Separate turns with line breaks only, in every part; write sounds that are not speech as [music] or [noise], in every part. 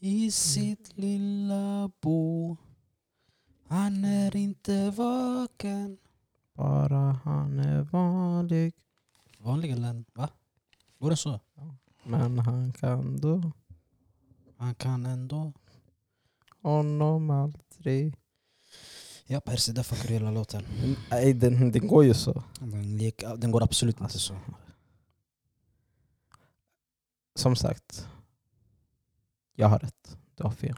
i sitt lilla bo. Han är inte vaken.
Bara han är vanlig.
Vanlig eller? Va? Går det så?
Men han kan då
Han kan ändå.
honom aldrig.
Ja, Percy, där fuckar du hela låten.
Nej, den, den går ju så.
Den, gick, den går absolut inte så.
Som sagt. Jag har rätt. Du har fel.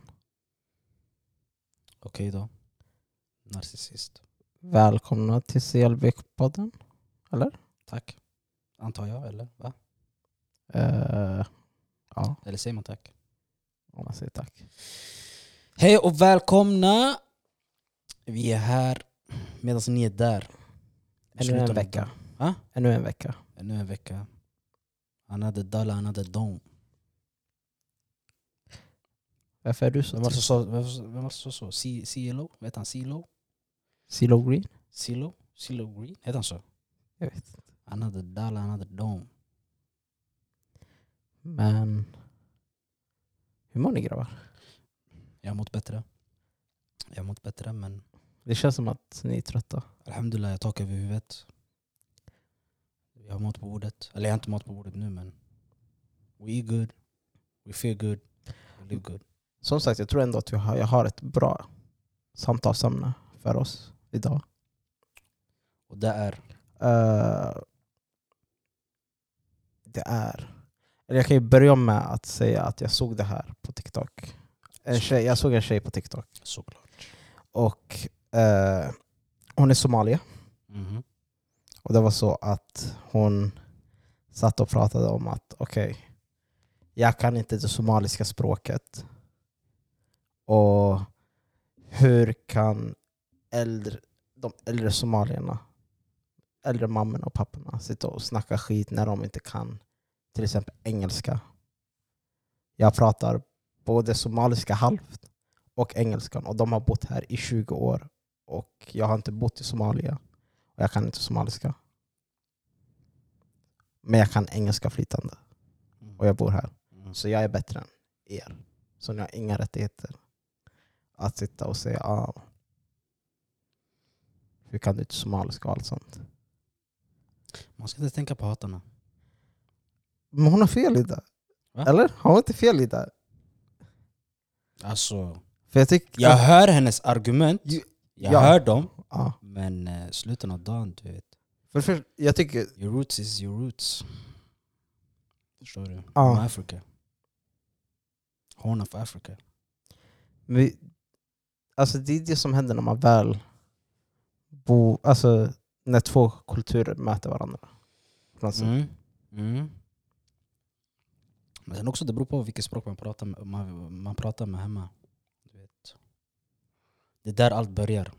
Okej då. Narcissist.
Välkomna till CLB-podden. Eller?
Tack. Antar jag, eller? Va?
Eh, ja,
Eller säger man tack?
om man säger tack.
Hej och välkomna! Vi är här medan ni är där.
Ännu en vecka.
Va?
Ännu en vecka.
Ännu en vecka. Another dollar, another dome.
Varför är du så
Vem var det
trött?
som sa vem var det som- sa så? CLO? Vet han CLO?
CeeLo Green?
CLO? CLO Green? Heter han så?
Jag vet inte.
Another dollar, another dome.
Men... Hur mår ni grabbar?
Jag har mått bättre. Jag har mått bättre men
Det känns som att ni är trötta.
alhamdulillah jag har tak över huvudet. Jag har mat på bordet. Eller jag har inte mat på bordet nu men we eat good, we feel good, we live good.
Som sagt, jag tror ändå att jag har, jag har ett bra samtalsämne för oss idag.
Och det är
Eh, det är... Eller jag kan ju börja med att säga att jag såg det här på TikTok. En tjej, jag såg en tjej på TikTok.
såklart.
Och eh, hon är somalier.
Mhm.
Och det var så att hon satt och pratade om att okej, jag kan inte det somaliska språket. Och hur kan äldre, de äldre somalierna, äldre mammorna och papporna sitta och snacka skit när de inte kan till exempel engelska? Jag pratar både somaliska halvt och engelskan och de har bott här i 20 år och jag har inte bott i Somalia och jag kan inte somaliska. Men jag kan engelska flytande och jag bor här.
Mm.
Så jag är bättre än er. Så ni har inga rättigheter att sitta och säga ah, hur kan du inte somaliska och allt sånt.
Man ska inte tänka på hatarna.
Men hon har fel i det.
Va?
Eller? Har hon inte fel i det?
Alltså,
För jag tycker...
jag hör hennes argument,
Ju-
jag
ja.
hör dem,
Ja.
men eh, slutet av dagen, du vet.
För, för, jag tycker...
Your roots is your roots. Förstår du?
Ja.
From Africa. Horn of Africa.
Vi, alltså det är det som händer när man väl bor... Alltså när två kulturer möter varandra.
Mm. Mm. Men också det beror på vilket språk man pratar med, man, man pratar med hemma. Du vet. Det är där allt börjar.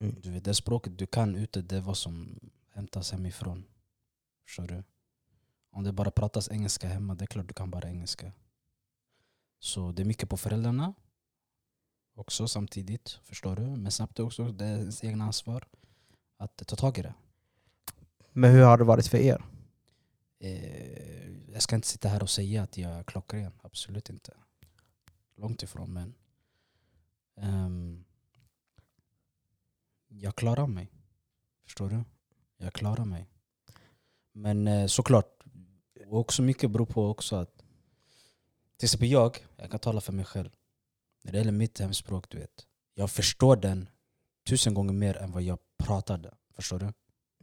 Mm.
Du vet, det språket du kan ute, det är vad som hämtas hemifrån. Förstår du? Om det bara pratas engelska hemma, det är klart du kan bara engelska. Så det är mycket på föräldrarna också samtidigt. Förstår du? Men snabbt också, det är ens egna ansvar att ta tag i det.
Men hur har det varit för er?
Eh, jag ska inte sitta här och säga att jag är klockren, absolut inte. Långt ifrån men ehm, jag klarar mig. Förstår du? Jag klarar mig. Men eh, såklart, och också mycket beror på också att till exempel jag, jag kan tala för mig själv. När det gäller mitt hemspråk, du vet. Jag förstår den tusen gånger mer än vad jag pratade. Förstår du?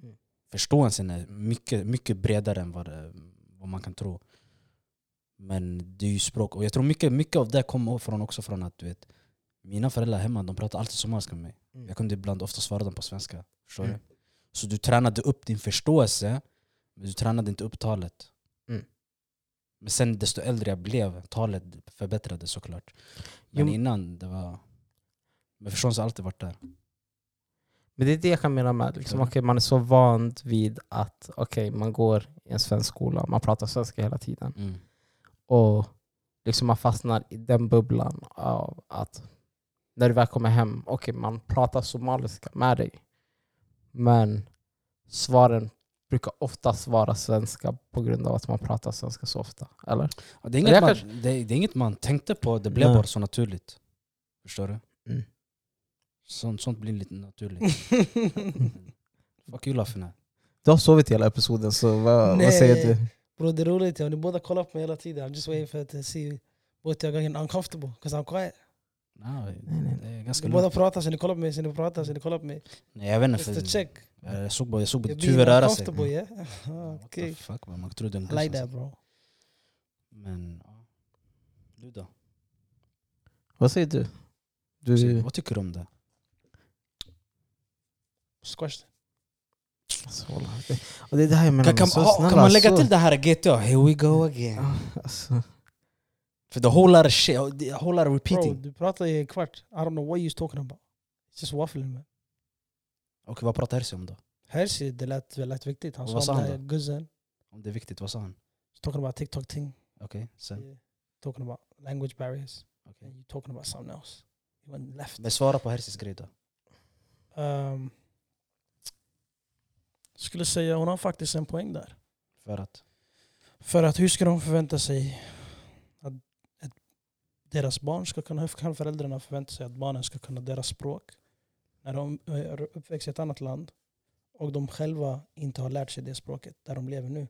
Mm.
Förståelsen är mycket, mycket bredare än vad, det, vad man kan tro. Men det är ju språk, och jag tror mycket, mycket av det kommer från, också från att du vet mina föräldrar hemma de pratar alltid somaliska med mig.
Mm.
Jag kunde ibland ofta svara dem på svenska. Förstår
Mm.
du? Så du tränade upp din förståelse, men du tränade inte upp talet. Men sen desto äldre jag blev, talet förbättrades såklart. Men
Jo,
innan, det var... Men förståelsen har alltid varit där.
Men det är det jag kan mena med liksom, okej, man är så van vid att okej, man går i en svensk skola, man pratar svenska hela tiden.
Mm.
Och liksom man fastnar i den bubblan av att när du väl kommer hem, okej man pratar somaliska med dig. Men svaren brukar oftast vara svenska på grund av att man pratar svenska så ofta. Eller?
Ja, Det är, inget man,
kanske-
det, det är inget man tänkte på, det blev
Nej.
bara så naturligt. Förstår du?
Mm.
Sånt, sånt blir lite naturligt. [laughs] Fuck you Lafina.
Du har sovit hela episoden, så vad, vad säger du?
Bro, det är roligt, ja. ni båda kollar på mig hela tiden. I'm just waiting for to see both you getting uncomfortable because I'm quiet.
Nej,
nej.
det ganska
båda pratar, så ni kollar på mig, så ni pratar, så ni kollar på mig.
Nej, jag vet inte,
Just
för
check.
jag såg bara, jag såg ditt huvud röra sig.
yeah? [laughs] Ah,
What
okay.
the fuck man, man trodde en
I
buss,
like that bro.
Men, ja. Du då?
Vad säger du? Du
Vad tycker du om det?
Question.
alltså, det, det är det här jag menar.
Kan, kan,
så
ha,
snälla,
kan man lägga
så-
till det här GTA? Here we go again.
Alltså,
För the whole lot of shit, the whole lot of
Bro,
repeating.
du pratar i en kvart. I don't know what you're talking about. It's just waffling man.
Okej, vad pratar Herzi om då?
Herzi, det lät väldigt viktigt. Han
vad
sa om det här guzzen.
Om det är viktigt, vad sa han?
Talking about TikTok thing.
Okej, sen?
Yeah. Talking about language barriers.
Okej.
And you talking about something else. You went left.
Men svara på Herzis grej då.
Um, skulle säga hon har faktiskt en poäng där.
För att?
För att hur ska de förvänta sig deras barn ska kunna, hur kan föräldrarna förvänta sig att barnen ska kunna deras språk när de är uppväxt i ett annat land och de själva inte har lärt sig det språket där de lever nu.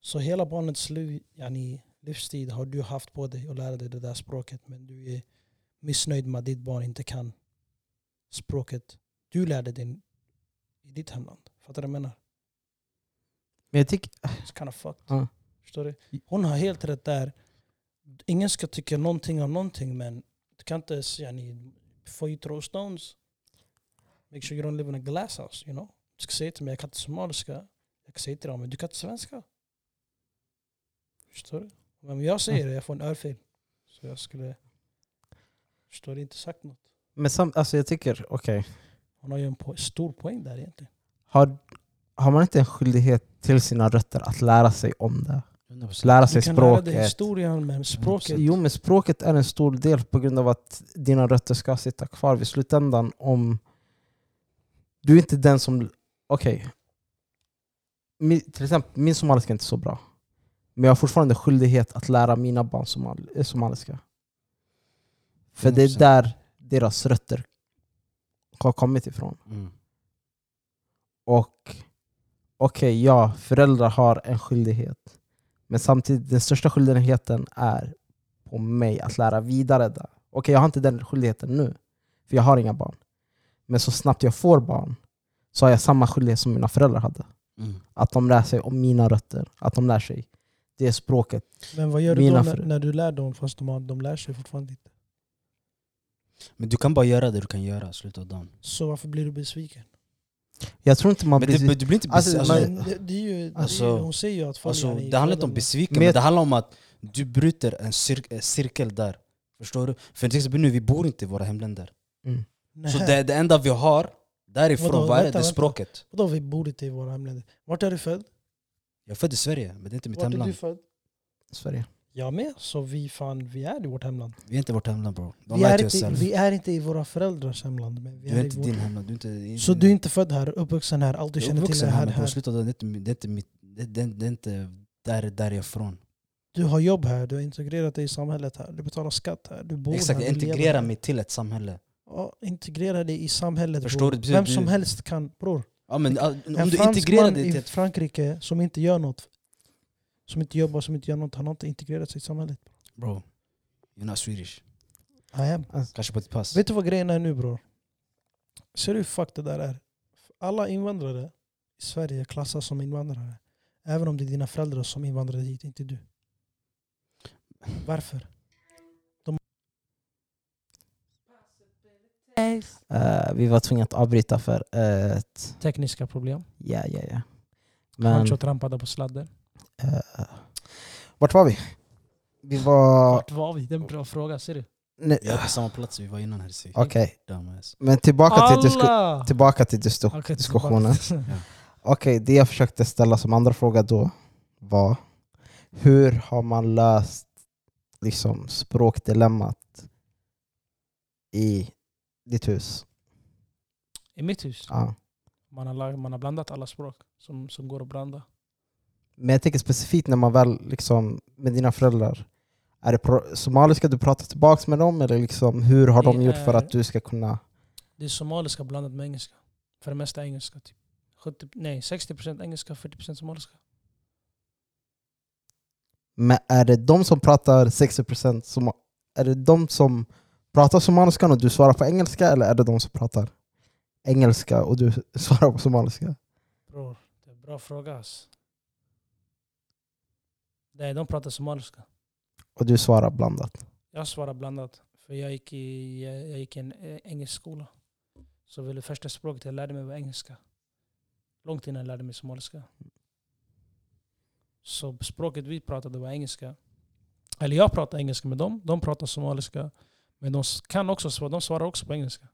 Så hela barnets liv, yani, livstid har du haft på dig att lära dig det där språket men du är missnöjd med att ditt barn inte kan språket du lärde dig i ditt hemland. Fattar du vad jag menar?
men jag tycker,
It's kind of fucked.
Ja.
Förstår du? Hon har helt rätt där. Ingen ska tycka någonting om någonting men du kan inte säga ni before you throw stones make sure you don't live in a glass house. You know? Du ska säga till mig jag kan inte somaliska. Jag kan säga till dig men du kan inte svenska. Förstår du? Men jag säger det jag får en örfil. Så jag skulle... Förstår du? Inte sagt något.
men sam, alltså jag tycker, okej.
Hon har ju en po- stor poäng där egentligen.
Har, har man inte en skyldighet till sina rötter att lära sig om det?
100%.
Lära
Du
sig
kan lära dig
språket?
historien men språket.
Jo men språket är en stor del på grund av att dina rötter ska sitta kvar vid slutändan om du är inte den som... Okej. Mi- Till exempel, min somaliska är inte så bra. Men jag har fortfarande skyldighet att lära mina barn somal eh, somaliska. För det är
100%.
där deras rötter har kommit ifrån.
Mm.
Och okej, ja, föräldrar har en skyldighet. Men samtidigt, den största skyldigheten är på mig att lära vidare det. Okej, jag har inte den skyldigheten nu, för jag har inga barn. Men så snabbt jag får barn så har jag samma skyldighet som mina föräldrar hade.
Mm.
Att de lär sig om mina rötter, att de lär sig det språket.
Men vad gör du
Mina
då när, när du lär dem fast de, har, de lär sig fortfarande inte?
Men du kan bara göra det du kan göra i slutet av dagen.
Så varför blir du besviken?
Jag tror inte man
Men
blir...
det, du blir inte
Alltså,
besviken. Alltså,
Men det, det är ju, det är
Alltså-
ju, hon säger ju att folk
alltså, det handlar inte om besviken,
Men
det handlar om att du bryter en cir- en cirkel där. Förstår du? För till exempel nu, vi bor inte i våra hemländer.
Nej.
Så det, det enda vi har därifrån,
Vadå?
vad är det? Det är språket.
Vadå vi bor inte i våra hemländer? Vart är du född?
Jag är född i Sverige, men det är inte mitt
Vart är du
hemland.
född?
Sverige.
Jag med. Så vi, fan, vi är i vårt hemland.
Vi är inte vårt hemland bro. Don't
Vi är, inte, vi är inte i våra föräldrars hemland. Men vi
Du är
i
inte
vårt-
din hemland. Du är inte,
Så du är inte född här, uppvuxen här, allt du
är
känner till är
här,
här,
dagen, det är inte, det är inte mitt... Det, det, det är inte där, där jag är från.
Du har jobb här, du har integrerat dig i samhället här, du betalar skatt här, du bor
Exakt,
här,
integrerar
här.
mig till ett samhälle.
Ja, integrera dig i samhället
Förstår
bror.
du?
Vem som helst kan, bror.
Ja, men, all-
En
om du integrerar dig till
i. Frankrike som inte gör något, som inte jobbar, som inte gör något, han har inte integrerat sig i samhället.
Bro, you're not Swedish.
I am.
Kanske på ett pass.
Vet du vad grejen är nu bror? Ser du hur fuck det där är? Alla invandrare i Sverige klassas som invandrare. Även om det är dina föräldrar som invandrade hit, inte du. Varför?
Eh, vi var tvungna att avbryta för ett...
Tekniska problem.
Ja, ja, ja. Men...
Hancho trampade på sladden.
Eh, vart var vi? Vi var...
Vart var vi? Det är en bra fråga, ser du?
Nej,
Jag är på samma plats vi var innan här.
Okej,
Dumbass.
men tillbaka till, disku tillbaka till disto-
Okej,
diskussionen. [laughs] Okej, det jag försökte ställa som andra fråga då var hur har man löst liksom, språkdilemmat i ditt hus?
I mitt hus?
Ja.
Man har, man har blandat alla språk som, som går att blanda.
Men jag tänker specifikt när man väl liksom med dina föräldrar. Är det somaliska du pratar tillbaka med dem eller liksom, hur har de gjort för att du ska kunna...
Det är somaliska blandat med engelska. För det mesta engelska. Typ 70, nej, 60% engelska, 40% somaliska.
Men är det de som pratar 60% som, Är det de som pratar somaliska och du svarar på engelska eller är det de som pratar engelska och du [laughs] svarar på somaliska?
Bror, det är en bra fråga ass. Nej, de pratar somaliska.
Och du svarar blandat?
Jag svarar blandat. För jag gick i, jag, gick i en eh, engelsk skola. Så väl det första språket jag lärde mig var engelska. Långt innan jag lärde mig somaliska. Så språket vi pratade var engelska. Eller jag pratar engelska med dem, de pratar somaliska. Men de kan också svara, de svarar också på engelska.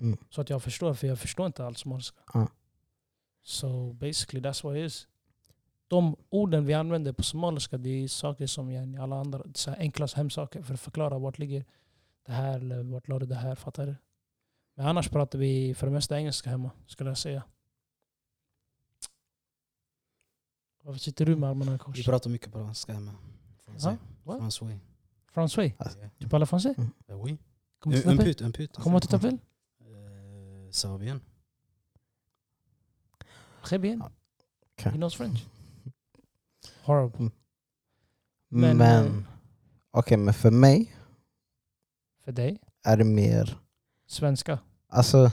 Mm.
Så att jag förstår, för jag förstår inte alls somaliska.
Ja.
So basically that's what it is. De orden vi använder på somaliska det är saker som yani alla andra, så här enkla hemsaker för att förklara vart ligger det här eller vart la du det här, fattar du? Men annars pratar vi för det mesta engelska hemma, skulle jag säga. Varför sitter du med armarna i
Vi
kors?
pratar mycket på franska hemma.
François?
Yeah.
Tu parles français?
Euh, oui. Un, pute, un pute.
Comment tu t'appelles?
Euh, ça va bien.
Très bien.
Okej.
He knows French. Horrible.
Men,
Men, eh,
okej, men för mig
För dig?
är det mer...
Svenska?
Alltså,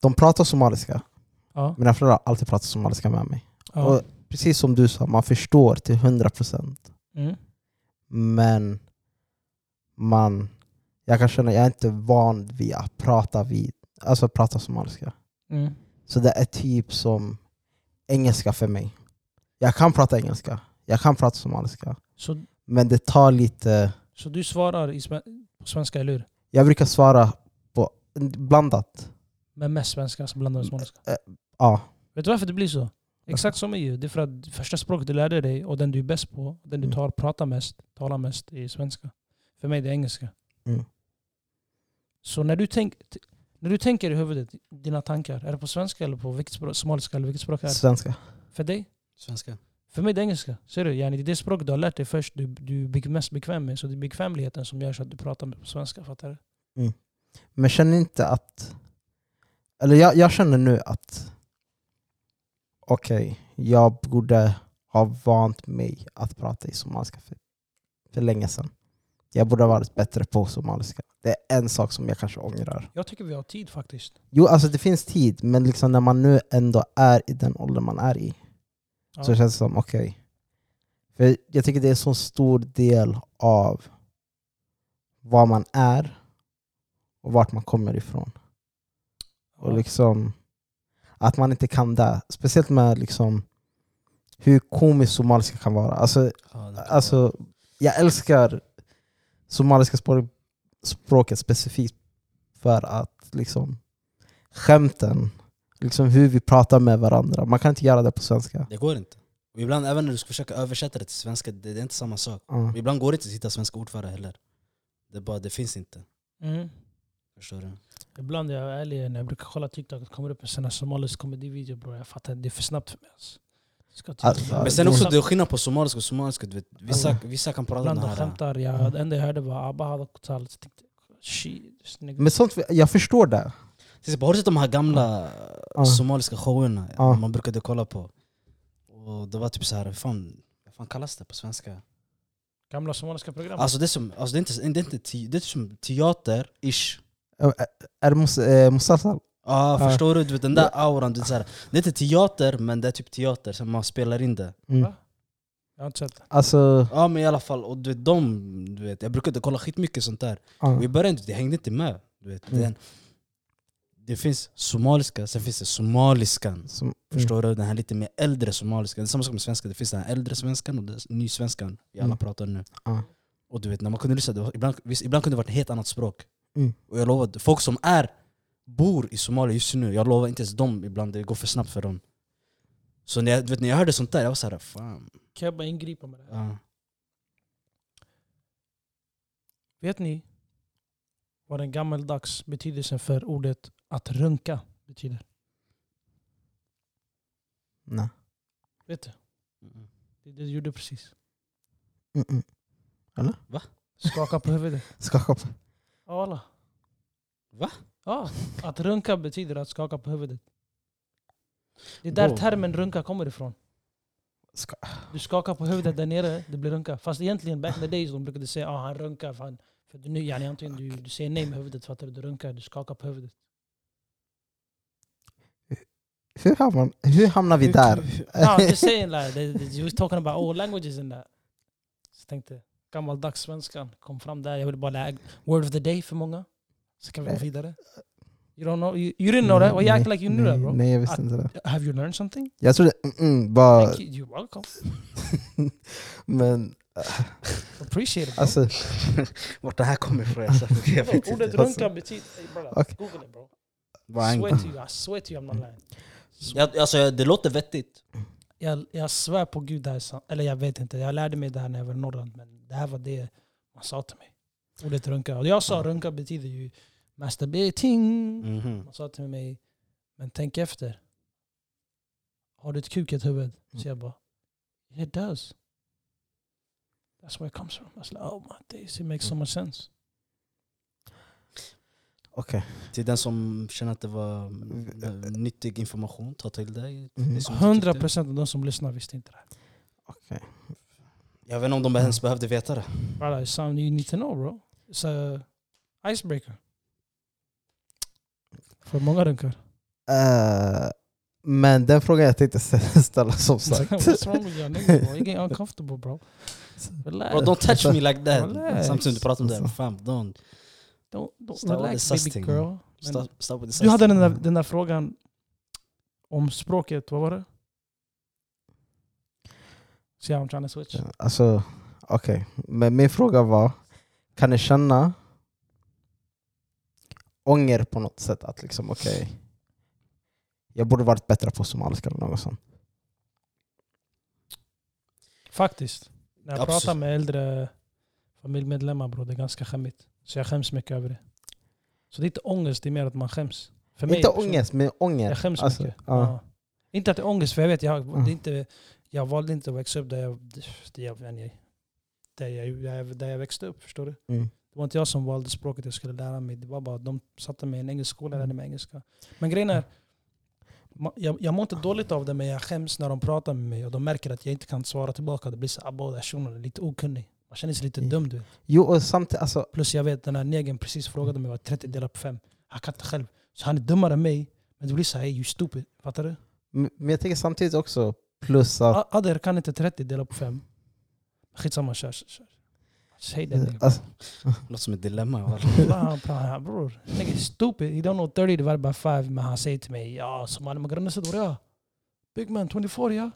de pratar somaliska.
Ja.
Mina föräldrar har alltid pratat somaliska med mig.
ja.
Och precis som du sa, man förstår till 100%.
Mm.
Men man, jag kan känna att jag är inte van vid att prata, vid, alltså prata somaliska.
Mm.
Så det är typ som engelska för mig. Jag kan prata engelska, jag kan prata somaliska.
Så,
Men det tar lite...
så du svarar i på svenska, eller hur?
Jag brukar svara på blandat.
Men mest svenska så blandar du somaliska.
Ja,
Vet du varför det blir så? Exakt som EU. Det är för att första språket du lärde dig och den du är bäst på, den du
Mm.
tar, pratar mest, talar mest är svenska. För mig det är engelska.
Mm.
Så när du, tänk, när du tänker i huvudet, dina tankar, är det på svenska eller på vilket språk, somaliska eller vilket språk är det?
svenska.
För dig?
Svenska.
För mig det är engelska. Ser du? Yani det är det språket du har lärt dig först, du, du är mest bekväm med. Så det är bekvämligheten som gör så att du pratar på svenska. Fattar du?
Men känner inte att... Eller jag, jag känner nu att okej, jag borde ha vant mig att prata i somaliska för, för länge sedan. Jag borde ha varit bättre på somaliska. Det är en sak som jag kanske ångrar.
Jag tycker vi har tid faktiskt.
Jo, alltså det finns tid, men liksom när man nu ändå är i den ålder man är i
Ja.
så känns det som okej. För jag tycker det är en så stor del av vad man är och vart man kommer ifrån. Och
Ja.
liksom att man inte kan det. Speciellt med liksom hur komiskt somaliska kan vara. Alltså,
Ja, vara-
alltså, jag älskar somaliska språk, språket specifikt för att liksom skämten, liksom hur vi pratar med varandra. Man kan inte göra det på svenska.
Det går inte. Och ibland även när du ska försöka översätta det till svenska, det, det är inte samma sak.
Ja.
Och ibland går det inte att hitta svenska ord för det heller. Det, bara, det finns inte.
Mm.
Förstår du?
Ibland är jag ärlig, när jag brukar kolla TikTok, det kommer upp en sån här somalisk komedivideo bror. Jag fattar inte, det är för snabbt för mig. Alltså.
Alltså,
Men
Ja,
sen
det-
också, det är skillnad på somaliska och somaliska. Du vet, vissa, vissa kan prata
Ibland
den
de
här...
skämtar, jag, det enda jag hörde var Abba hade.
Men sånt, jag förstår det.
Har du sett de här gamla
Ja.
somaliska showerna
Ja.
man brukade kolla på? Och det var typ så här, fan, vad fan kallas det på svenska?
Gamla somaliska program.
Alltså det är, som, alltså det är inte, det är inte te, det är som teater-ish.
Är det mus, Mustafa?
Ja,
Ja.
förstår du? du vet, den där auran, du vet, så här, det är inte teater men det är typ teater, så man spelar in det.
Mm.
Jag har inte sett det.
Alltså,
Ja men i alla fall, och du vet, de, du vet, jag brukade kolla skitmycket sånt där.
ja.
Och i början det hängde inte med. Du vet,
Mm.
den, det finns somaliska, sen finns det somaliskan.
Som,
Förstår du? Den här lite mer äldre somaliskan. Det är samma sak med svenska, det finns den här äldre svenskan och den nysvenskan vi alla
Mm.
pratar nu.
Ja.
Och du vet, när man kunde lyssna, det var, ibland, visst, ibland kunde det vara ett helt annat språk.
Mm.
Och jag lovar, folk som är, bor i Somalia just nu, jag lovar inte ens dem ibland, det går för snabbt för dem. Så när jag, du vet, när jag hörde sånt där, jag var såhär, fan.
Kan jag bara ingripa med det här?
Ja.
Vet ni vad den gammaldags betydelsen för ordet att runka betyder?
Nej.
Vet du?
Mm.
Det det gjorde precis.
Mm-mm.
Skaka på huvudet. [laughs]
Skaka på.
Ja, alla.
Va?
Ja, att runka betyder att skaka på huvudet. Det är där
Bro.
termen runka kommer ifrån.
Ska.
Du skakar på huvudet där nere, det blir runka. Fast egentligen back in the days de brukade säga ah, han runkar. För, han, för du, yani, antingen du, du säger nej med huvudet, fattar du? Du runkar, du skakar på huvudet.
Hur, hamnar, hur hamnar vi där?
No, I'm just saying like, they, they, you was talking about old languages in that. Så tänkte, gammaldags svenskan kom fram där. Jag ville bara lära word of the day för många. Så kan vi gå vidare. You don't know? You, you didn't know that? Well, you act like you knew
nej,
that bro.
Nej, jag visste
Att-
inte det.
Have you learned something?
Jag trodde, mm, bara...
Thank you. You're welcome. [laughs]
men [laughs]
Appreciate it bro.
alltså, [laughs]
Vart det här kommer ifrån? Jag vet
Ordet
inte.
runka betyder... Hey. Google it bro. Swear to you, I swear to you I'm not lying.
Jag, alltså, det låter vettigt.
Jag, jag svär på gud det här är sant. Eller jag vet inte, jag lärde mig det här när jag var i Norrland. Men det här var det man sa till mig. Ordet runka. Och jag sa runka betyder ju masturbating.
Mhm.
Man sa till mig, men tänk efter. Har du ett kuk i ett huvud? Så jag bara, it does. That's where it comes from. I was like, oh my days, it makes so much sense.
Okej.
Till den som känner att det var eh, nyttig information, ta till dig. Tyckte.
procent av de som lyssnar visste inte det.
okej.
Jag vet inte om de ens behövde veta det.
Brother, it's something you need to know bro. It's a icebreaker. För många runkar.
Eh, men den frågan jag tänkte ställa som [laughs] sagt.
What's wrong with you niggas bro? You're getting uncomfortable bro. [laughs] Relax.
Bro, don't touch me like that.
Relax.
Samtidigt som du pratar om det.
Alltså.
Fam, don't.
Don't, don't
Stop
relax
sus
baby girl.
Stop, stop with
Du hade den där, den där frågan om språket, vad var det? See how I'm trying to switch?
Alltså, okej. Men min fråga var, kan ni känna ånger på något sätt? Att liksom, okej, jag borde varit bättre på somaliska eller något sånt.
Faktiskt. När jag
Absolut.
pratar med äldre familjemedlemmar bro, det är ganska skämmigt. Så jag skäms mycket över det. Så det är inte ångest, det är mer att man skäms. För mig
Inte ångest, men ånger.
Jag skäms
Alltså,
mycket.
ja.
Ja. Inte att det är ångest, för jag vet, jag,
Ja.
det inte, jag valde inte att växa upp där jag, där jag, där jag, där jag, växte upp. Förstår du?
Mm.
Det var inte jag som valde språket jag skulle lära mig. Det var bara att de satte mig i en engelsk skola och lärde mig engelska. Men grejen är, jag, jag mår inte dåligt av det men jag skäms när de pratar med mig och de märker att jag inte kan svara tillbaka. Det blir så den här shunon är lite okunnig. Man känner sig lite
Mm.
dum du vet.
Jo, och samtidigt, alltså,
Plus jag vet den här negern precis frågade mig vad 30 delat på 5. Han kan inte själv. Så han är dummare än mig. Men det blir så här, hey, you stupid. Fattar du?
men jag tänker samtidigt också, plus att...
Ader kan inte 30 delat på 5. Skitsamma, kör. kör, kör. Säg det. nigga.
Alltså, [laughs]
Något som ett dilemma. [laughs]
bror. Nigga stupid. He don't know 30 divided by 5. Men han säger till mig, ja, somali sidor, ja. Big man, 24, ja.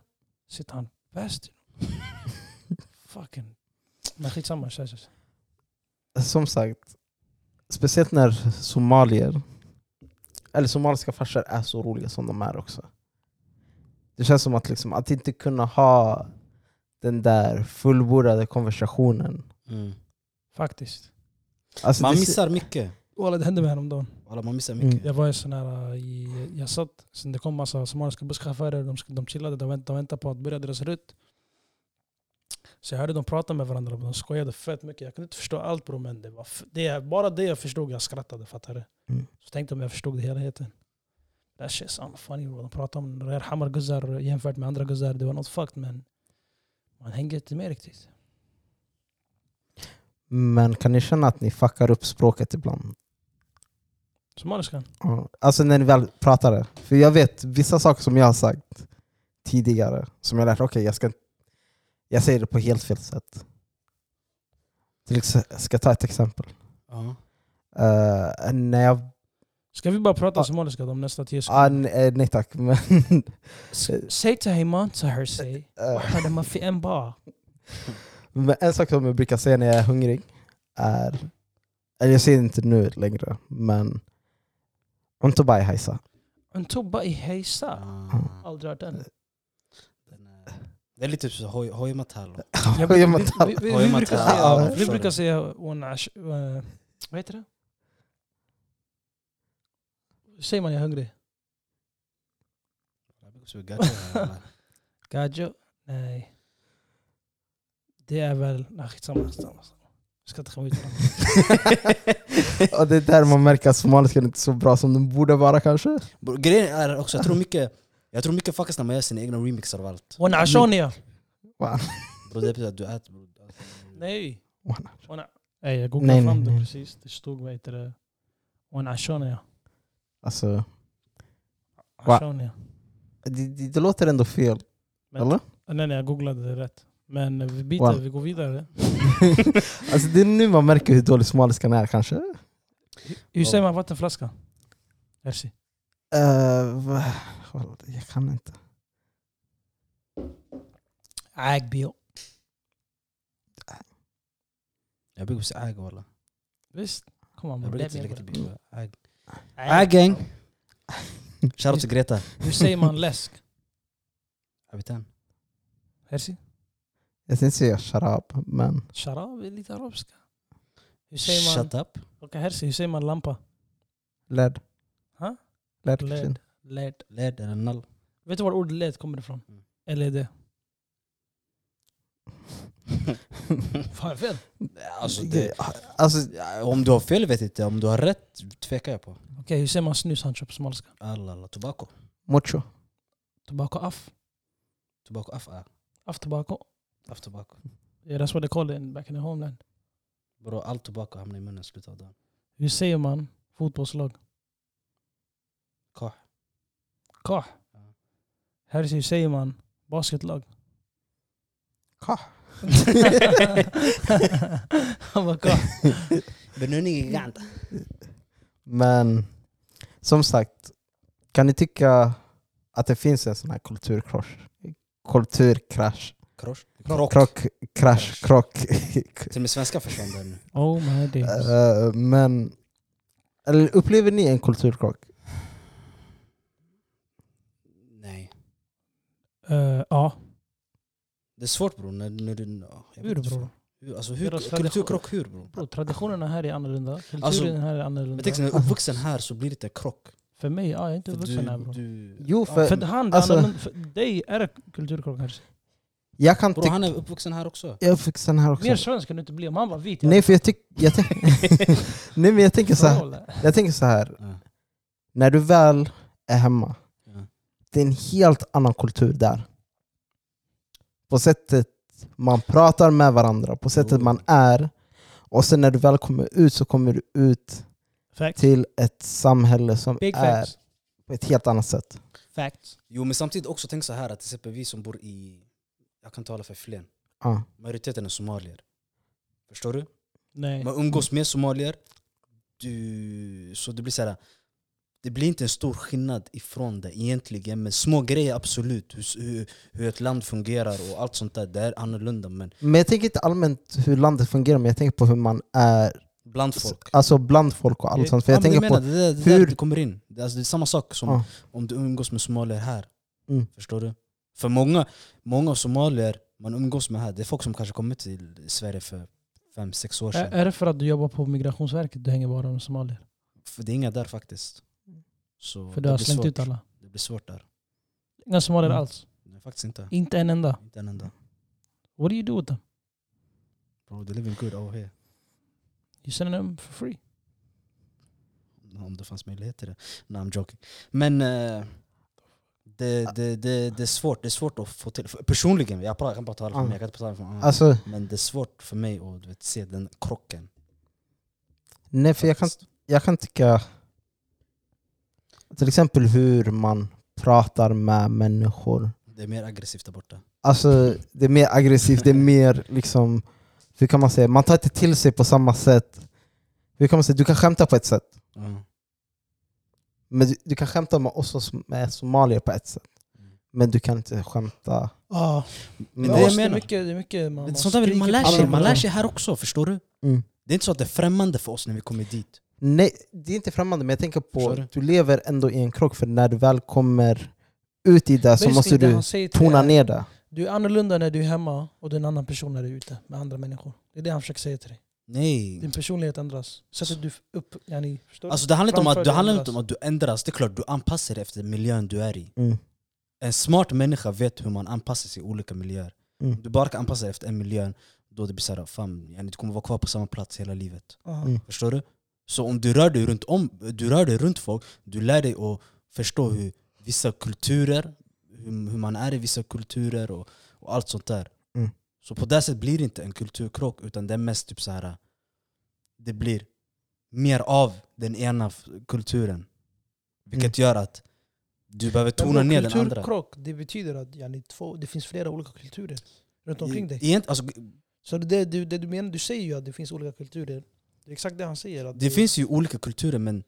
Sitter han bäst. [laughs] Fucking. Men skitsamma, kör, kör.
som sagt, speciellt när somalier, eller somaliska farsor är så roliga som de är också. Det känns som att, liksom, att inte kunna ha den där fullbordade konversationen.
Mm.
Faktiskt.
Alltså,
Man missar mycket.
Walla, det hände mig häromdagen.
Alla, man missar
Mm.
mycket.
Jag var i sån här, i, jag satt, sen det kom massa somaliska busschaufförer, de, de chillade, de väntade, de väntade på att börja deras rutt. Så jag hörde dem prata med varandra de skojade fett mycket. Jag kunde inte förstå allt bro, men det var det, bara det jag förstod, jag skrattade. Fattar du?
Mm.
Så tänkte om jag förstod det helheten. That shit sound funny bro. De pratade om Rer Hamar guzzar jämfört med andra guzzar. Det var något fucked men man hänger inte med riktigt.
Men kan ni känna att ni fuckar upp språket ibland?
Somaliskan?
Ja. Alltså när ni väl pratar det. För jag vet vissa saker som jag har sagt tidigare, som jag lärt okej jag ska jag säger det på helt fel sätt. Till ex- jag ska ta ett exempel.
Ja.
Eh, när jag...
Ska vi bara prata
Ah.
somaliska de nästa tio
Ah,
sekunder?
n- eh, nej tack. Men,
Säg till Heyman, to her say.
eh,
Hade man för en bar.
men en sak som jag brukar säga när jag är hungrig är... Eller jag säger inte nu längre, men... Inte bara hejsa.
En tobba i hejsa.
Ah.
Aldrig hört den.
Det är lite typ så hoj-.
Ja, [laughs]
vi,
brukar säga,
Ja,
vi
förstår
brukar
du.
säga "Wana ash- eh, vad heter det? Säger man jag är hungrig? [laughs] Gajo? Nej. Det är väl... Nej, skitsamma. skitsamma. Jag ska inte komma ut med det.
Och [laughs] det är där man märker att somaliskan inte är så bra som den borde vara kanske.
Grejen är också, jag tror mycket jag tror mycket fuckas när man gör sina egna remixar av allt.
Wana ashonia!
Bro, det betyder att du äter.
Nej!
Wana.
Jag googlade
Nej,
fram
nej,
det precis. Det stod vad heter det? Wana ashonia.
Alltså, Va?
Ashonia.
det, det, det låter ändå fel.
Men-
Eller?
Nej, nej, jag googlade det rätt. Men eh, vi byter,
Wow.
vi går vidare. [laughs]
alltså det är nu man märker hur dålig somaliskan är kanske.
Hur säger man vattenflaska? Merci.
Uh, jag kan inte.
Agbio.
Jag brukar säga äg walla.
Visst? Kom on
Jag
Let
inte
me
lägga
bro.
till Äg.
Äg.
Äg gang! Shoutout till Greta.
Hur säger man läsk?
Habitan.
Merci.
Jag tänkte säga sharab, men
Sharab är lite arabiska. Hur säger man...
Shut up.
Okej, Herzi, hur säger man lampa?
LED.
Ha?
LED.
LED. LED.
LED eller noll.
Vet du var ordet LED kommer ifrån?
Mm.
LED. [laughs] Fan, jag fel?
Alltså, det,
alltså,
om du har fel vet jag inte, om du har rätt tvekar jag på.
Okej, hur säger man snus Hancho på somaliska?
Alla, alla. Tobacco.
mucho.
Tobacco af.
Tobacco af ah.
Af tobacco.
Af tobacco.
Yeah, that's what they call it in, back in the homeland.
Bro, all tobacco hamnar i munnen i slutet av dagen.
Hur säger man fotbollslag?
Kah.
Kah. Hur säger man basketlag?
Kah. [laughs]
Han bara kah.
Benuni gigant.
Men som sagt, kan ni tycka att det finns en sån här kulturkrasch? Kulturkrasch.
Krosch.
Krock.
Krock.
krasch, krock. [laughs]
Till och med svenska försvann där nu.
Oh my days.
Eh, men eller upplever ni en kulturkrock?
Nej.
Eh, ja,
Det är svårt bror. När, när du, vet
hur bror?
alltså, hur, kulturkrock hur bror?
Bro, traditionerna här är annorlunda. Kulturen
Alltså,
här är
Men
annorlunda.
tänk när du är uppvuxen här så blir det inte krock.
För mig, ja, jag är inte uppvuxen här bror.
du,
Jo,
ja,
för-
För han, är
alltså-
för dig är det kulturkrock här.
Jag kan tycka...
han är uppvuxen här också.
Jag fick sån här också.
Mer svensk kan du inte bli. Om han var vit.
Nej för jag tycker... [laughs] Nej men jag tänker så här. Jag tänker så här.
Ja.
När du väl är hemma. Det är en helt annan kultur där. På sättet man pratar med varandra, på sättet
Jo.
man är. Och sen när du väl kommer ut så kommer du ut
Facts.
till ett samhälle som
Big
är
facts.
på ett helt annat sätt.
Facts.
Jo men samtidigt också tänk så här att till exempel vi som bor i, jag kan tala för Flen,
Ja.
majoriteten är somalier. Förstår du?
Nej.
Man umgås med somalier, du, så det blir så här. Det blir inte en stor skillnad ifrån det egentligen, men små grejer absolut. Hur, hur, hur ett land fungerar och allt sånt där, det är annorlunda. Men
Men jag tänker inte allmänt hur landet fungerar, men jag tänker på hur man är
bland folk.
Alltså bland folk och allt
Det-
sånt. För jag
Ja,
tänker
menar,
på...
det, är där- det,
hur-
det kommer in. Det, är alltså, det är samma sak som
Ja.
om du umgås med somalier här.
Mm.
Förstår du? För många, många somalier man umgås med här, det är folk som kanske kommit till Sverige för fem sex år
Är,
sedan.
är det för att du jobbar på migrationsverket du hänger bara med somalier?
För det är inga där faktiskt. Så
För du har slängt
svårt.
ut alla?
Det blir svårt där.
Inga somalier
Mm.
alls?
Nej, faktiskt inte.
Inte en enda?
Inte en enda.
What do you do with them?
Bro, they're living good over here.
You send them for free?
Om det fanns möjlighet till det. No, I'm joking. Men eh, det, det, det, det, är svårt, det är svårt att få till. Personligen, jag, pratar, jag kan bara tala för mig, jag kan inte tala för andra.
Alltså,
Men det är svårt för mig att vet, se den krocken.
nej för jag kan, jag kan tycka... Till exempel hur man pratar med människor.
Det är mer aggressivt där borta.
Alltså det är mer aggressivt, det är mer liksom... Hur kan man säga? Man tar inte till sig på samma sätt. Hur kan man säga? Du kan skämta på ett sätt.
Ja.
Men du, du kan skämta med oss som är somalier på ett sätt. Men du kan inte skämta...
Ja.
Men det är
det, mycket, det är mycket man, man
sånt där man lär sig, man lär sig här också, förstår du?
Mm.
Det är inte så att det är främmande för oss när vi kommer dit.
Nej, det är inte främmande, men jag tänker på att du lever ändå i en krock, för när du väl kommer ut i det så
Basically,
måste
det
du tona ner det.
Du är annorlunda när du är hemma och du är en annan person när du är ute med andra människor. Det är det han försöker säga till dig.
Nej.
Din personlighet ändras. Sättet du upp... Yani?
Alltså det handlar inte om att, det handlar inte om att du ändras, det är klart du anpassar dig efter miljön du är i.
Mm.
En smart människa vet hur man anpassar sig i olika miljöer.
Mm.
Du bara kan anpassa dig efter en miljö, då det blir såhär, fan, yani, du kommer vara kvar på samma plats hela livet.
Mm.
Förstår du? Så om du rör dig runt, om, du rör dig runt folk, du lär dig att förstå hur vissa kulturer, hur, hur man är i vissa kulturer och, och allt sånt där.
Mm.
Så på det sättet blir det inte en kulturkrock, utan det är mest typ så här. det blir mer av den ena kulturen. Vilket gör att du behöver tona ner den andra.
kulturkrock, det betyder att yani, två, det finns flera olika kulturer runt omkring dig.
Egent, alltså,
Så det, det, det du menar, du säger ju att det finns olika kulturer. Det är exakt det han säger. Att
det
du,
finns ju olika kulturer men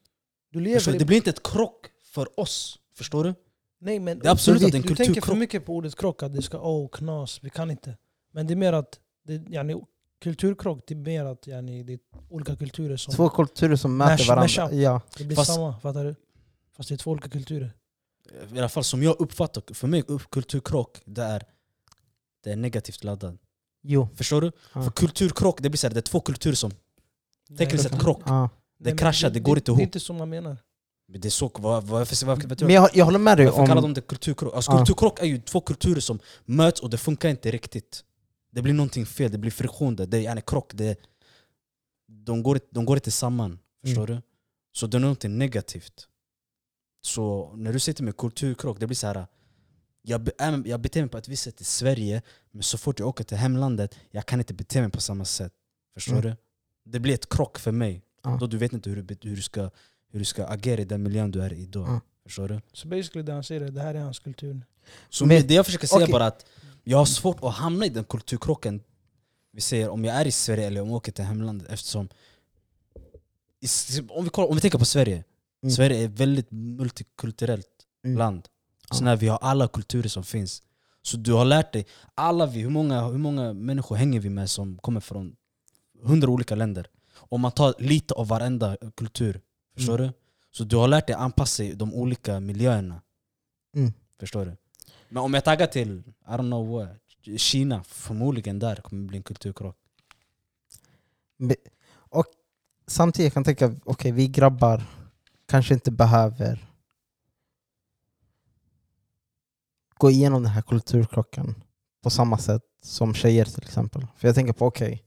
du lever
förstår,
i-
det blir inte ett krock för oss. Förstår du?
Nej, men
Det är absolut att en
Du tänker för
kulturkrock.
mycket på ordet krock, att det ska åh knas, vi kan inte. Men det är mer att det, yani, kulturkrock, det är mer att yani, det är olika kulturer som
Två kulturer som möter
Mash-
varandra.
mash.
Ja.
det blir
Fast-
samma, fattar du? Fast det är två olika kulturer.
I alla fall som jag uppfattar, för mig kulturkrock, det är, det är negativt laddat.
Jo.
Förstår du?
Ja.
För kulturkrock, det blir så här, det är två kulturer som tekniskt sett krock.
Ja.
Det kraschar, det går inte
Det är
ihop.
inte så man menar.
Men det är så, vad, vad, du
Men jag, jag håller med dig
varför kallar de
om...
det kulturkrock? Alltså. Kulturkrock är ju två kulturer som möts och det funkar inte riktigt. Det blir någonting fel, det blir friktion där. Det är en krock, det, de, går, de går inte samman. Förstår du? Så det är någonting negativt. Så när du säger till mig kulturkrock, det blir så här. Jag, jag beter mig på ett visst sätt i Sverige, men så fort jag åker till hemlandet, jag kan inte bete mig på samma sätt. Förstår
Mm.
du? Det blir ett krock för mig.
Ja.
Då du vet inte hur du, hur, du ska, hur du ska agera i den miljön du är i då.
Ja.
Förstår du?
Så basically det han säger är det här är hans kultur.
Så
Men-
det jag försöker säga
okej.
bara att jag har svårt att hamna i den kulturkrocken. Vi säger om jag är i Sverige eller om jag åker till hemlandet eftersom om vi, kollar, om vi tänker på Sverige,
Mm.
Sverige är ett väldigt multikulturellt
Mm.
land. Så när vi har alla kulturer som finns. Så du har lärt dig, alla vi, hur många, hur många människor hänger vi med som kommer från hundra olika länder? Om man tar lite av varenda kultur, förstår du? Så du har lärt dig anpassa dig i de olika miljöerna.
Mm.
Förstår du? Men om jag taggar till, I don't know what, Kina, förmodligen där kommer det bli en kulturkrock.
Och samtidigt kan jag tänka, okej vi grabbar kanske inte behöver gå igenom den här kulturkrocken på samma sätt som tjejer till exempel. För jag tänker på, okej,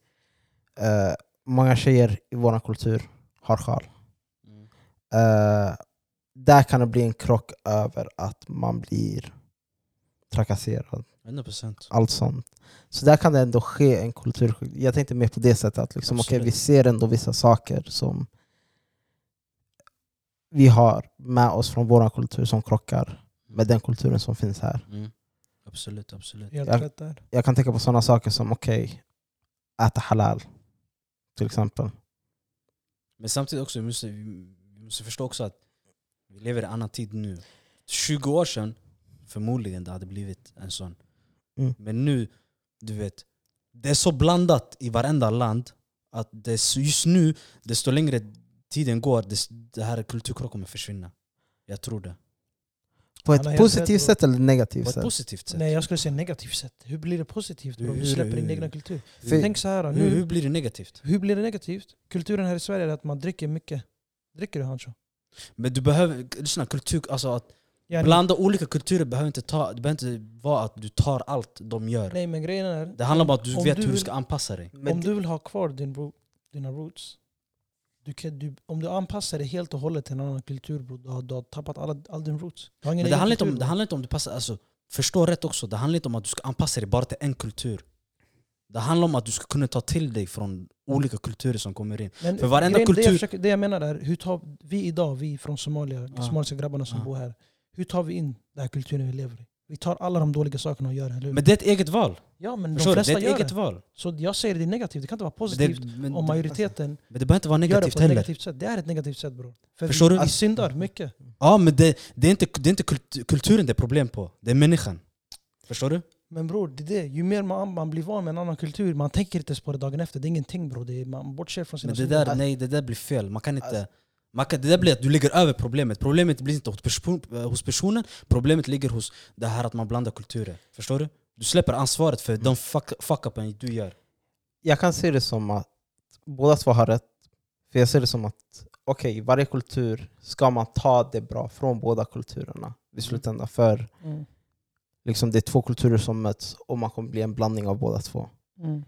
eh, många tjejer i vår kultur har sjal. Eh, där kan det bli en krock över att man blir trakasserad.
100%.
allt sånt. Så där kan det ändå ske en kultur... Jag tänkte mer på det sättet att liksom,
Absolut.
vi ser ändå vissa saker som vi har med oss från vår kultur som krockar med den kulturen som finns här.
Mm. Absolut, absolut.
Helt
Ja.
rätt där.
Jag kan tänka på sådana saker som okej, äta halal till exempel.
Men samtidigt också, vi måste, vi måste förstå också att vi lever i en annan tid nu. 20 år sedan, förmodligen det hade blivit en sån.
Mm.
Men nu, du vet, det är så blandat i varenda land att det just nu, desto längre tiden går, dess- det här kulturkrocken kommer försvinna. Jag tror det.
På ett positivt sätt eller
På
negativt
ett
sätt?
positivt sätt.
Nej jag skulle säga negativt sätt. Hur blir det positivt om du släpper din egna kultur?
För-
Tänk så här, nu,
hur blir det negativt?
hur blir det negativt? Kulturen här i Sverige är att man dricker mycket. Dricker du Hancho?
Men du behöver, lyssna, kultur, alltså att
Yani-
blanda olika kulturer behöver inte, ta, det behöver inte vara att du tar allt de gör.
Nej men grejen är...
Det handlar om att du vet
du
hur du
vill-
ska anpassa dig.
Men
om du vill ha kvar din dina roots, du kan, du, om du anpassar dig helt och hållet till en annan kultur bro, du, har, du har tappat alla, all din roots.
Men det handlar, inte om, det handlar inte om du passar, alltså, förstå rätt också, det handlar inte om att du ska anpassa dig bara till en kultur. Det handlar om att du ska kunna ta till dig från olika kulturer som kommer in.
Men
för varenda
grejen- Det
kultur-
jag, försöker, det jag menar är, hur tar vi idag, vi från Somalia, de somaliska grabbarna som
Ja.
bor här, hur tar vi in den här kulturen vi lever i? Vi tar alla de dåliga sakerna och gör det, eller hur?
Men det är ett eget val.
ja men de
Förstår? Det
flesta
är
gör
ett eget
det.
val.
Så jag säger det är negativt, det kan inte vara
det,
positivt
men,
om majoriteten
men det behöver inte vara
gör det
negativt
på ett
heller.
negativt sätt. Det är ett negativt sätt bror. För
Förstår
vi,
du?
vi syndar mycket.
Ja, men det, det, är inte, det är inte kult, kulturen det är problem på, det är människan. Förstår du?
Men bror, det är det. ju mer man, man blir van med en annan kultur, man tänker inte ens på det dagen efter. Det är ingenting bror. Det är, man bortser från sina
Men det
synder.
där, nej, det där blir fel. Man kan inte... Man kan, det där blir att du lägger över problemet. Problemet blir inte hos, person, hos personen, problemet ligger hos det här att man blandar kulturer. Förstår du? Du släpper ansvaret för de fuck, fuck-upen du gör.
jag kan se det som att båda två har rätt. För jag ser det som att okej, varje kultur ska man ta det bra från båda kulturerna i slutändan. För
Mm.
liksom det är två kulturer som möts och man kommer bli en blandning av båda två.
Mm.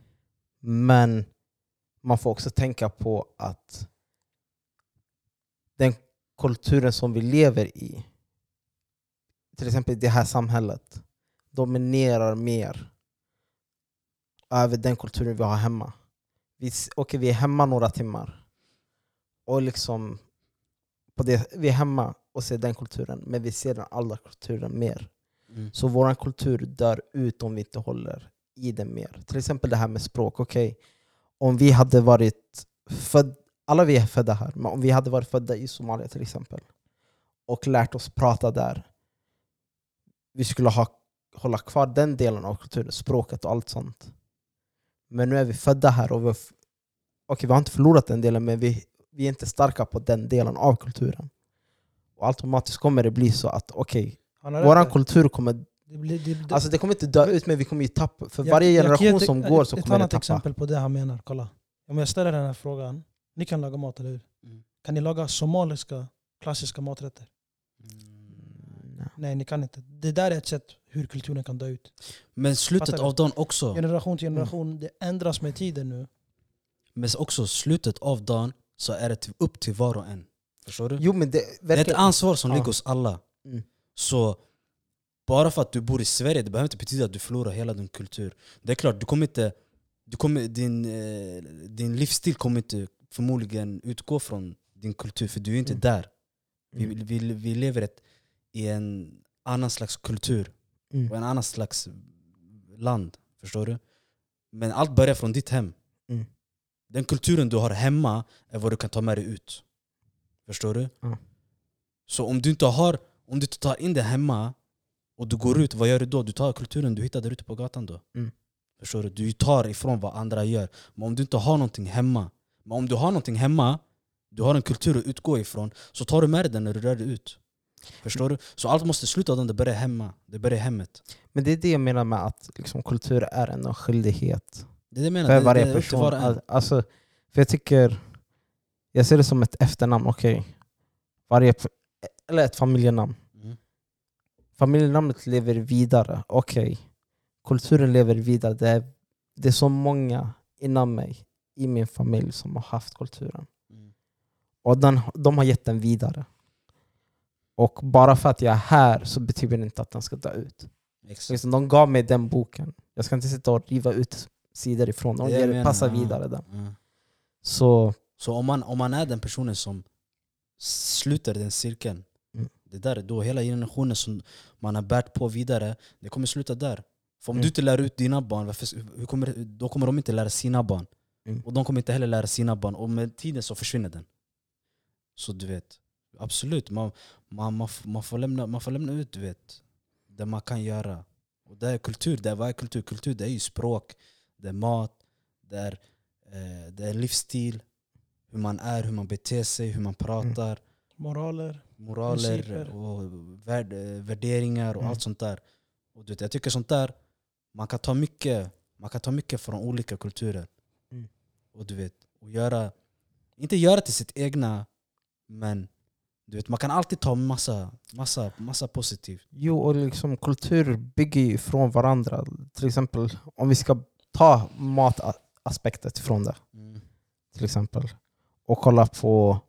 Men man får också tänka på att den kulturen som vi lever i, till exempel det här samhället, dominerar mer över den kulturen vi har hemma. Vi, okej, vi är hemma några timmar, och liksom på det, vi är hemma och ser den kulturen, men vi ser den andra kulturen mer.
Mm.
Så vår kultur dör ut om vi inte håller i den mer. Till exempel det här med språk. Okej, om vi hade varit född, alla vi är födda här, men om vi hade varit födda i Somalia till exempel och lärt oss prata där, vi skulle ha, hålla kvar den delen av kulturen, språket och allt sånt. Men nu är vi födda här och vi, har okej, vi har inte förlorat den delen, men vi, vi är inte starka på den delen av kulturen. Och automatiskt kommer det bli så att okej, våran
rätt.
kultur kommer
Det blir, det, det,
Alltså det kommer inte dö ut men vi kommer ju tappa, för
Jag-
varje
jag
generation
ett-
som går så
Ett
kommer det
annat
tappa.
exempel på det han menar, kolla. Om jag ställer den här frågan, ni kan laga mat, eller hur?
Mm.
Kan ni laga somaliska klassiska maträtter?
Mm,
Nej, ni kan inte. Det där är ett sätt hur kulturen kan dö ut.
Men slutet
Fattar
av dagen också,
Generation till
Mm.
generation, det ändras med tiden nu.
men också slutet av dagen så är det upp till var och en. Förstår du?
Jo men det
Det är ett ansvar som
Ja.
ligger hos alla.
Mm.
Så bara för att du bor i Sverige, det behöver inte betyda att du förlorar hela din kultur. Det är klart, du kommer inte, du kommer, din, eh, din livsstil kommer inte förmodligen utgå från din kultur, för du är inte
Mm.
där. Vi,
Mm.
vi, vi lever ett, i en annan slags kultur
Mm.
och en annan slags land. Förstår du? Men allt börjar från ditt hem.
Mm.
Den kulturen du har hemma är vad du kan ta med dig ut. Förstår du?
Ja.
Så om du inte har om du inte tar in det hemma och du går ut, vad gör du då? Du tar kulturen du hittar där ute på gatan då.
Mm.
Förstår du? Du tar ifrån vad andra gör. Men om du inte har någonting hemma, men om du har någonting hemma, du har en kultur att utgå ifrån, så tar du med dig den när du rör dig ut. Förstår du? Så allt måste sluta där det börjar hemma. Det börjar hemmet.
Men det är det jag menar med att liksom, kultur är en skyldighet
Det är det jag menar.
för
Det-
varje
det
person.
var en.
Alltså, för jag tycker, jag ser det som ett efternamn, okej. Varje, eller ett familjenamn.
Mm.
Familjenamnet lever vidare, okej. Kulturen lever vidare. Det är, det är så många innan mig i min familj som har haft kulturen.
Mm.
Och den, de har gett den vidare. Och bara för att jag är här så betyder det inte att den ska dö ut.
Exakt.
Liksom, de gav mig den boken. Jag ska inte sitta och riva ut sidor ifrån. De ger,
menar,
passar
ja.
vidare den.
Ja.
Så
Så om man, om man är den personen som sluter den cirkeln,
Mm.
det där är då hela generationen som man har bärt på vidare, det kommer sluta där. För om
Mm.
du inte lär ut dina barn, varför, kommer, då kommer de inte lära sina barn.
Mm.
Och de kommer inte heller lära sina barn, och med tiden så försvinner den. Så du vet, absolut, man, man, man, man, får, lämna, man får lämna ut du vet, det man kan göra. Och det är kultur, det är, vad är kultur? Kultur det är ju språk, det är mat, det är, eh, det är livsstil, hur man är, hur man beter sig, hur man pratar,
Moraler.
moraler
Principer.
och värd, eh, värderingar och
Mm.
allt sånt där. Och du vet, jag tycker sånt där, man kan ta mycket, man kan ta mycket från olika kulturer.
Mm.
Och du vet, och göra, inte göra till sitt egna, men du vet, man kan alltid ta massa, massa, massa positivt.
Jo, och liksom kultur bygger ju från varandra. Till exempel om vi ska ta mataspektet från det, till exempel, och kolla på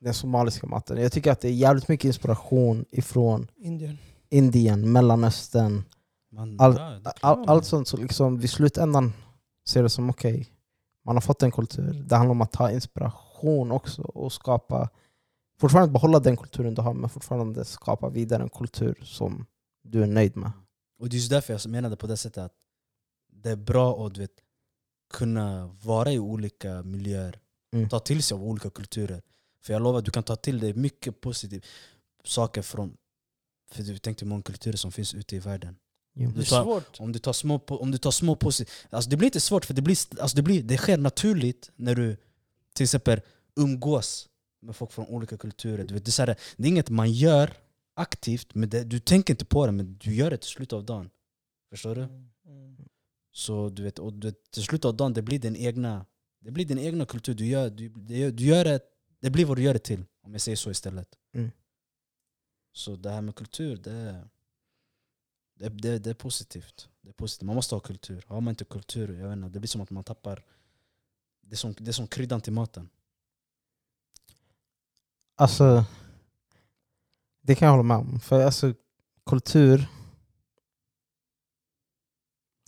den somaliska maten. Jag tycker att det är jävligt mycket inspiration ifrån
Indien.
Indien, Mellanöstern,
Man,
All- all,
man.
allt sånt. Så liksom, vid slutändan ser det som okej, man har fått en kultur. Det handlar om att ta inspiration också och skapa, fortfarande behålla den kulturen du har, men fortfarande skapa vidare en kultur som du är nöjd med.
Och det är just därför jag menade på det sättet att det är bra att du vet, kunna vara i olika miljöer,
Mm.
ta till sig av olika kulturer. För jag lovar, du kan ta till dig mycket positivt saker från för du tänkte hur många kulturer som finns ute i världen.
Jo.
Det är
tar-
svårt.
Om du tar små, om du tar små positiva... Alltså det blir inte svårt, för det, blir, alltså det, blir, det sker naturligt när du till exempel umgås med folk från olika kulturer. Du vet, det, är så här, det är inget man gör aktivt, men det, du tänker inte på det, men du gör det till slutet av dagen. Förstår du?
Mm.
Så du vet, och du vet, till slutet av dagen, det blir din egna, det blir din egna kultur. Du gör, du, du gör det, det blir vad du gör det till, om jag säger så istället.
Mm.
Så det här med kultur, det är... Det, det, det är positivt. Det är positivt. Man måste ha kultur. Har man inte kultur, jag vet inte, det blir som att man tappar... Det är som, det är som kryddan till maten.
Alltså, det kan jag hålla med om. För alltså, kultur...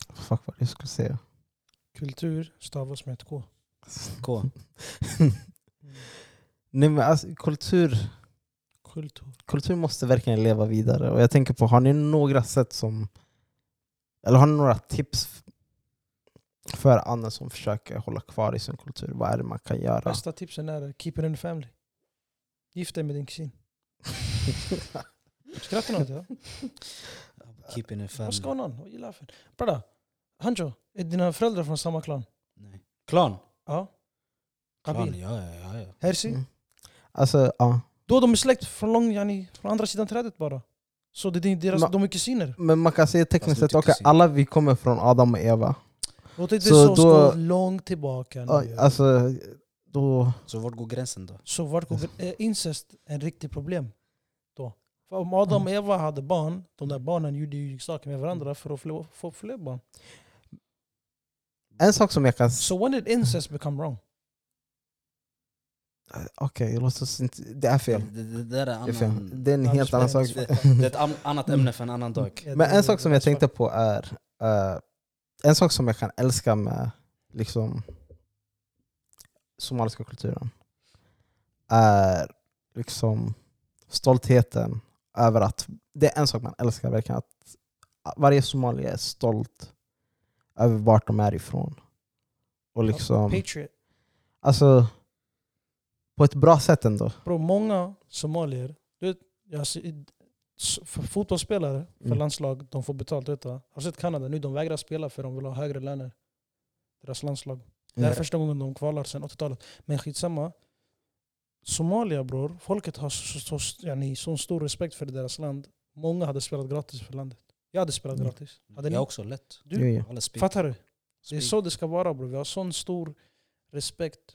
Fuck vad jag skulle säga.
Kultur stavas med ett K.
K. [laughs]
Nej, men alltså, kultur,
Kultur.
kultur måste verkligen leva vidare. Och jag tänker på, har ni några sätt som... Eller har ni några tips för andra som försöker hålla kvar i sin kultur? Vad är det man kan göra?
Bästa tipsen är keep it in the family. Gift dig med din kusin. [laughs] Skrattar du åt det?
Keeping it
What's
family.
going on? What you laughing? Brada, Hanjo, är dina föräldrar från samma klan?
Nej. Klan?
Ja.
Klan,
Qabil.
ja, ja, ja, ja.
Hersi?
Mm. Alltså, ja.
Då de är släkt från, lång, yani, från andra sidan trädet bara. Så det är deras,
Ma-
de är kusiner.
Men man kan säga tekniskt sett, okej,
kusin.
alla vi kommer från Adam och Eva.
Låt inte
Så
så,
då-
så långt tillbaka nu.
Alltså, då...
Så vart går gränsen då?
Så vart går är incest ett riktigt problem? Då? För om Adam och Eva hade barn, de där barnen gjorde ju saker med varandra för att få fler barn.
En sak som jag kan...
So when did incest become wrong?
Okej, låt oss inte... Det är fel.
Det, det, det är
Det är, fel.
annan...
det är en helt annan sak.
Det, det är ett an- annat ämne för en annan dag.
Ja,
Men en sak som jag tänkte på är... eh, en sak som jag kan älska med liksom somaliska kulturen är liksom stoltheten över att... Det är en sak man älskar verkligen. Att varje somalier är stolt över vart de är ifrån. Och liksom...
Patriot.
Alltså, på ett bra sätt ändå.
Bro, många somalier, du vet, s- för fotbollsspelare för
Mm.
landslag, de får betalt. Vet du. Har du sett Kanada nu? De vägrar spela för de vill ha högre löner. Deras landslag. Det här är
Mm.
första gången de kvalar sedan 80-talet. Men skitsamma. Somalia bror, folket har så, så, så, yani, så stor respekt för deras land. Många hade spelat gratis för landet. Jag hade spelat
Mm.
gratis. Hade ni?
Jag också, lätt.
Du.
Alla speak.
Fattar du? Det är så det ska vara bror. Vi har sån stor respekt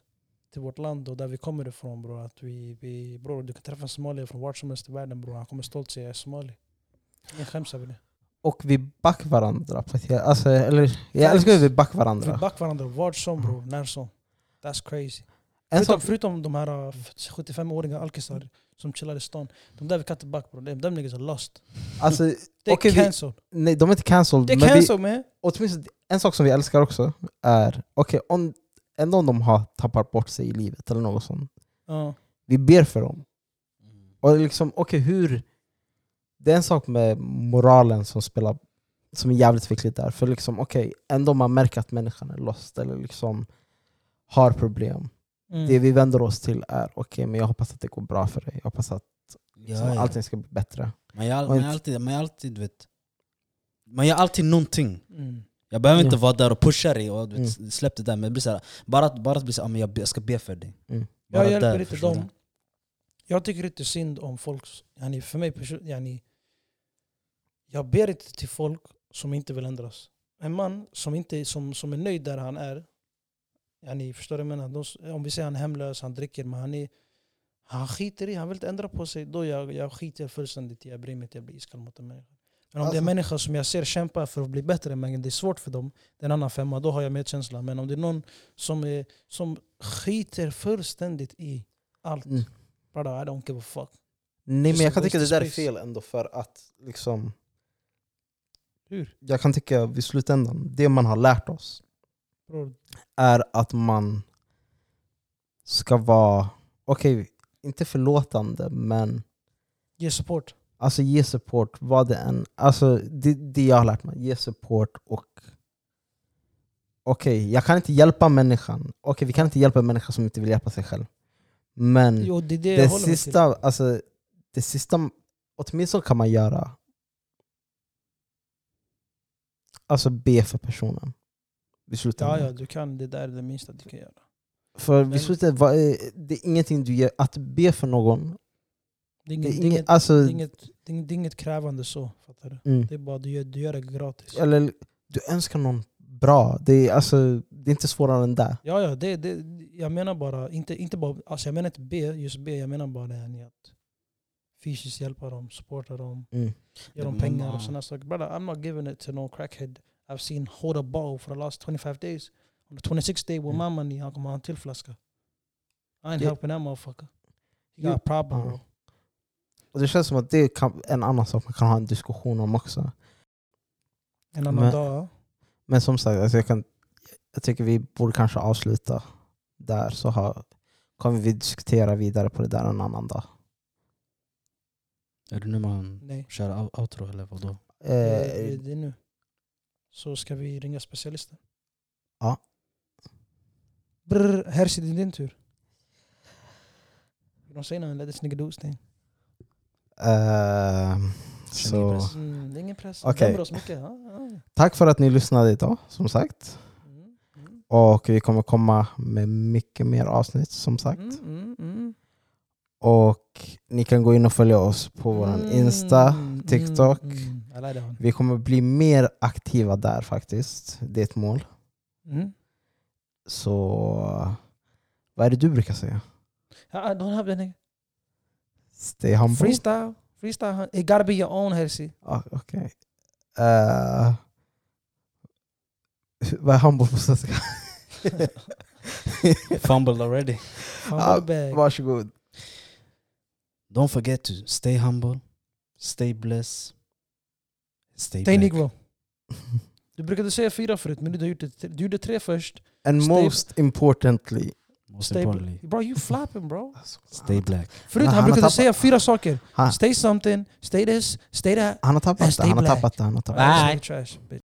till vårt land och där vi kommer ifrån bror. Att vi, vi, bror du kan träffa en somalier från vart som helst i världen bror. Han kommer stolt säga jag är somali. Ingen skäms över det.
Och vi backar varandra. Alltså, eller, jag älskar hur vi backar
Vi
varandra.
backar varandra vart som bror, när som. That's crazy.
En
Förutom, förutom de här uh, 75-åriga alkisar som chillar i stan. De där vi kan inte back bror. Them niggas are lost.
alltså, [laughs]
är
Okej, vi-
cancelled.
nej, de är inte cancelled.
Det är
vi,
cancelled man.
åtminstone, en sak som vi älskar också är, okej, om ändå om de har tappat bort sig i livet eller något sånt.
Ja.
Vi ber för dem.
Mm.
Och liksom, okej hur... Det är en sak med moralen som spelar som är jävligt viktigt där. För liksom, okej, ändå om man märker att människan är lost eller liksom har problem.
Mm.
Det vi vänder oss till är, okej men jag hoppas att det går bra för dig. Jag hoppas att liksom,
Ja, ja.
allting ska bli bättre.
Man gör, man gör alltid, man gör alltid, vet. Man gör alltid någonting.
Mm.
Jag behöver inte
Ja.
vara där och pusha dig och vet, släpp det där. Men det blir så här, bara, att- bara att bli så här, ah, men jag, ska be för dig.
Mm.
Bara
Jag hjälper
där,
inte dem. Jag tycker inte synd om folk. Yani för mig yani, Jag ber inte till folk som inte vill ändras. En man som, inte, som, som är nöjd där han är. Yani, förstår du vad jag menar? De, om vi säger han är hemlös, han dricker, men han, är, han skiter i, han vill inte ändra på sig. Då jag, jag skiter fullständigt i, jag bryr mig inte, jag blir iskall mot en människa. Men om det är
Alltså-
människor som jag ser kämpa för att bli bättre, men det är svårt för dem, det är en annan femma, då har jag medkänsla. Men om det är någon som, är, som skiter fullständigt i allt,
Mm.
brother, I don't give a fuck.
Nej men jag kan tycka det där är fel ändå för att liksom
Hur?
Jag kan tycka vid slutändan, det man har lärt oss
Bror,
är att man ska vara, okej, inte förlåtande men
ge support.
Alltså ge support, vad det än, alltså det, det jag har lärt mig, ge support och okej, jag kan inte hjälpa människan, okej vi kan inte hjälpa en människa som inte vill hjälpa sig själv. Men
Jo, det det
det sista, alltså det sista, åtminstone kan man göra Alltså be för personen. Slutändan.
Ja, ja, du kan. Det där är det minsta du kan göra.
För
Men-
vid slutet, det är ingenting du gör, att be för någon,
Det är inget,
är
det är
inget,
inget,
alltså,
det är inget, det är inget, det är inget krävande så. Fattar du?
mm.
Det är bara du gör, du gör det gratis.
eller du önskar någon bra, det är, alltså, det är inte svårare än det.
Ja, ja, det, det, jag menar bara, inte, inte bara, alltså jag menar inte be, just be, jag menar bara det här att fysiskt hjälpa dem, supporta dem,
Mm.
ge dem pengar och sådana saker. Brother, I'm not giving it to no crackhead I've seen hold a ball for the last 25 days. On the 26th day with
Mm.
my money, han kommer ha en till flaska. I ain't
Det-
helping that motherfucker. He got a problem bro.
Och det känns som att det kan en annan sak man kan ha en diskussion om också.
En annan
Men-
dag.
Men som sagt, alltså jag, kan, jag tycker vi borde kanske avsluta där så har, kommer vi diskutera vidare på det där en annan dag.
Är det nu man
Nej.
kör out- outro eller vadå?
Det, det,
Eh,
det är nu. Så ska vi ringa specialisten.
Ja.
Brr, här ser det din tur. You don't say nothing, let this nigga do his thing.
Eh,
ingen
så,
press.
Mm, det är ingen press. Mycket. Ja, ja.
tack för att ni lyssnade idag, som sagt.
Mm, mm,
Och vi kommer komma med mycket mer avsnitt, som sagt.
mm.
Och ni kan gå in och följa oss på vår Insta, TikTok.
Like.
Vi kommer bli mer aktiva där faktiskt. Det är ett mål. Så vad är det du brukar säga?
I don't have nigga.
Stay humble?
Freestyle. Freestyle. It gotta be your own Hersi.
Ah, Okej. Eh, [laughs] vad är humble på svenska? [laughs]
Fumbled already.
Ah,
bag.
Varsågod.
Don't forget to stay humble, stay blessed, stay,
Stay negro. Du brukade säga fyra förut, men du gjorde tre först.
And
Stay-
most importantly.
Most
Stay,
importantly,
bro, you flapping bro. [laughs]
stay black.
Förut
Han
brukade
tappat-
säga fyra saker.
Han,
Stay something, stay this, stay that.
han har tappat det. Han har tappat det. Han har tappat det.